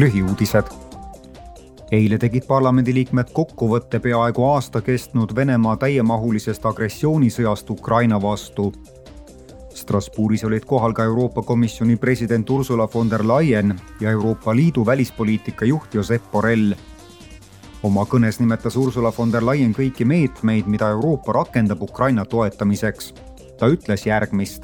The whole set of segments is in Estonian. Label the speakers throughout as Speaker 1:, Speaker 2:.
Speaker 1: lühiuudised. eile tegid parlamendiliikmed kokkuvõtte peaaegu aasta kestnud Venemaa täiemahulisest agressioonisõjast Ukraina vastu. Strasbourgis olid kohal ka Euroopa Komisjoni president Ursula von der Leyen ja Euroopa Liidu välispoliitika juht Josep Borrell. oma kõnes nimetas Ursula von der Leyen kõiki meetmeid, mida Euroopa rakendab Ukraina toetamiseks ta ütles järgmist.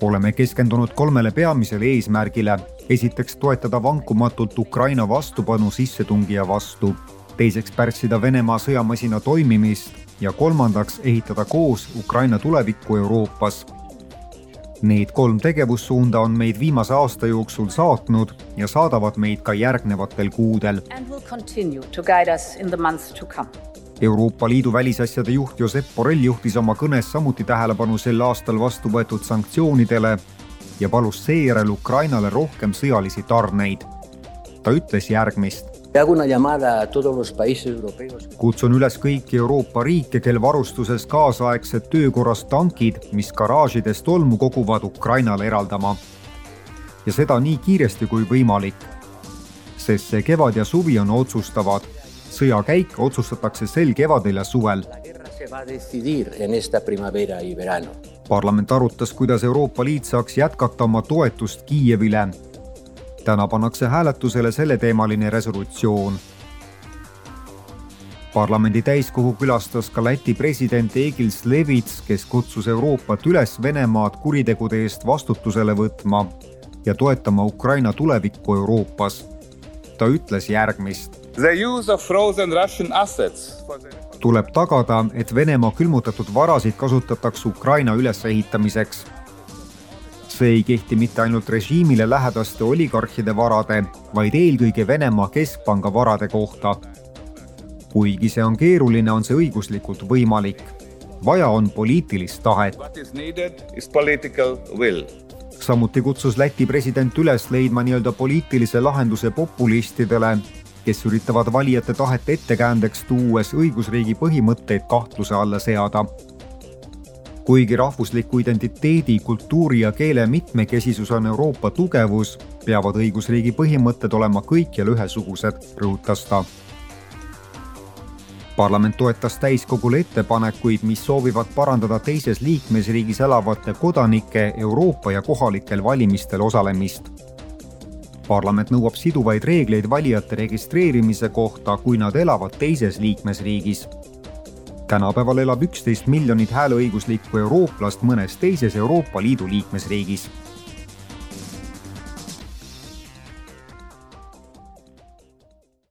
Speaker 1: oleme keskendunud kolmele peamisele eesmärgile. esiteks toetada vankumatult Ukraina vastupanu sissetungija vastu, teiseks pärssida Venemaa sõjamasina toimimist ja kolmandaks ehitada koos Ukraina tulevikku Euroopas. Need kolm tegevussuunda on meid viimase aasta jooksul saatnud ja saadavad meid ka järgnevatel kuudel. Euroopa Liidu välisasjade juht Josep Borrell juhtis oma kõnes samuti tähelepanu sel aastal vastu võetud sanktsioonidele ja palus seejärel Ukrainale rohkem sõjalisi tarneid. ta ütles järgmist. kutsun üles kõiki Euroopa riike, kel varustuses kaasaegsed töökorras tankid, mis garaažides tolmu koguvad, Ukrainale eraldama. ja seda nii kiiresti kui võimalik. sest see kevad ja suvi on otsustavad sõja käik otsustatakse sel kevadel ja suvel. parlament arutas, kuidas Euroopa Liit saaks jätkata oma toetust Kiievile. täna pannakse hääletusele selleteemaline resolutsioon. parlamendi täiskogu külastas ka Läti president Egils Levits, kes kutsus Euroopat üles Venemaad kuritegude eest vastutusele võtma ja toetama Ukraina tulevikku Euroopas. ta ütles järgmist tuleb tagada, et Venemaa külmutatud varasid kasutatakse Ukraina ülesehitamiseks. see ei kehti mitte ainult režiimile lähedaste oligarhide varade, vaid eelkõige Venemaa keskpanga varade kohta. kuigi see on keeruline, on see õiguslikult võimalik. vaja on poliitilist tahet. samuti kutsus Läti president üles leidma nii-öelda poliitilise lahenduse populistidele kes üritavad valijate tahet ettekäändeks tuues õigusriigi põhimõtteid kahtluse alla seada. kuigi rahvusliku identiteedi, kultuuri ja keele mitmekesisus on Euroopa tugevus, peavad õigusriigi põhimõtted olema kõikjal ühesugused, rõhutas ta parlament toetas täiskogule ettepanekuid, mis soovivad parandada teises liikmesriigis elavate kodanike Euroopa ja kohalikel valimistel osalemist parlament nõuab siduvaid reegleid valijate registreerimise kohta, kui nad elavad teises liikmesriigis. tänapäeval elab üksteist miljonit hääleõiguslikku eurooplast mõnes teises Euroopa Liidu liikmesriigis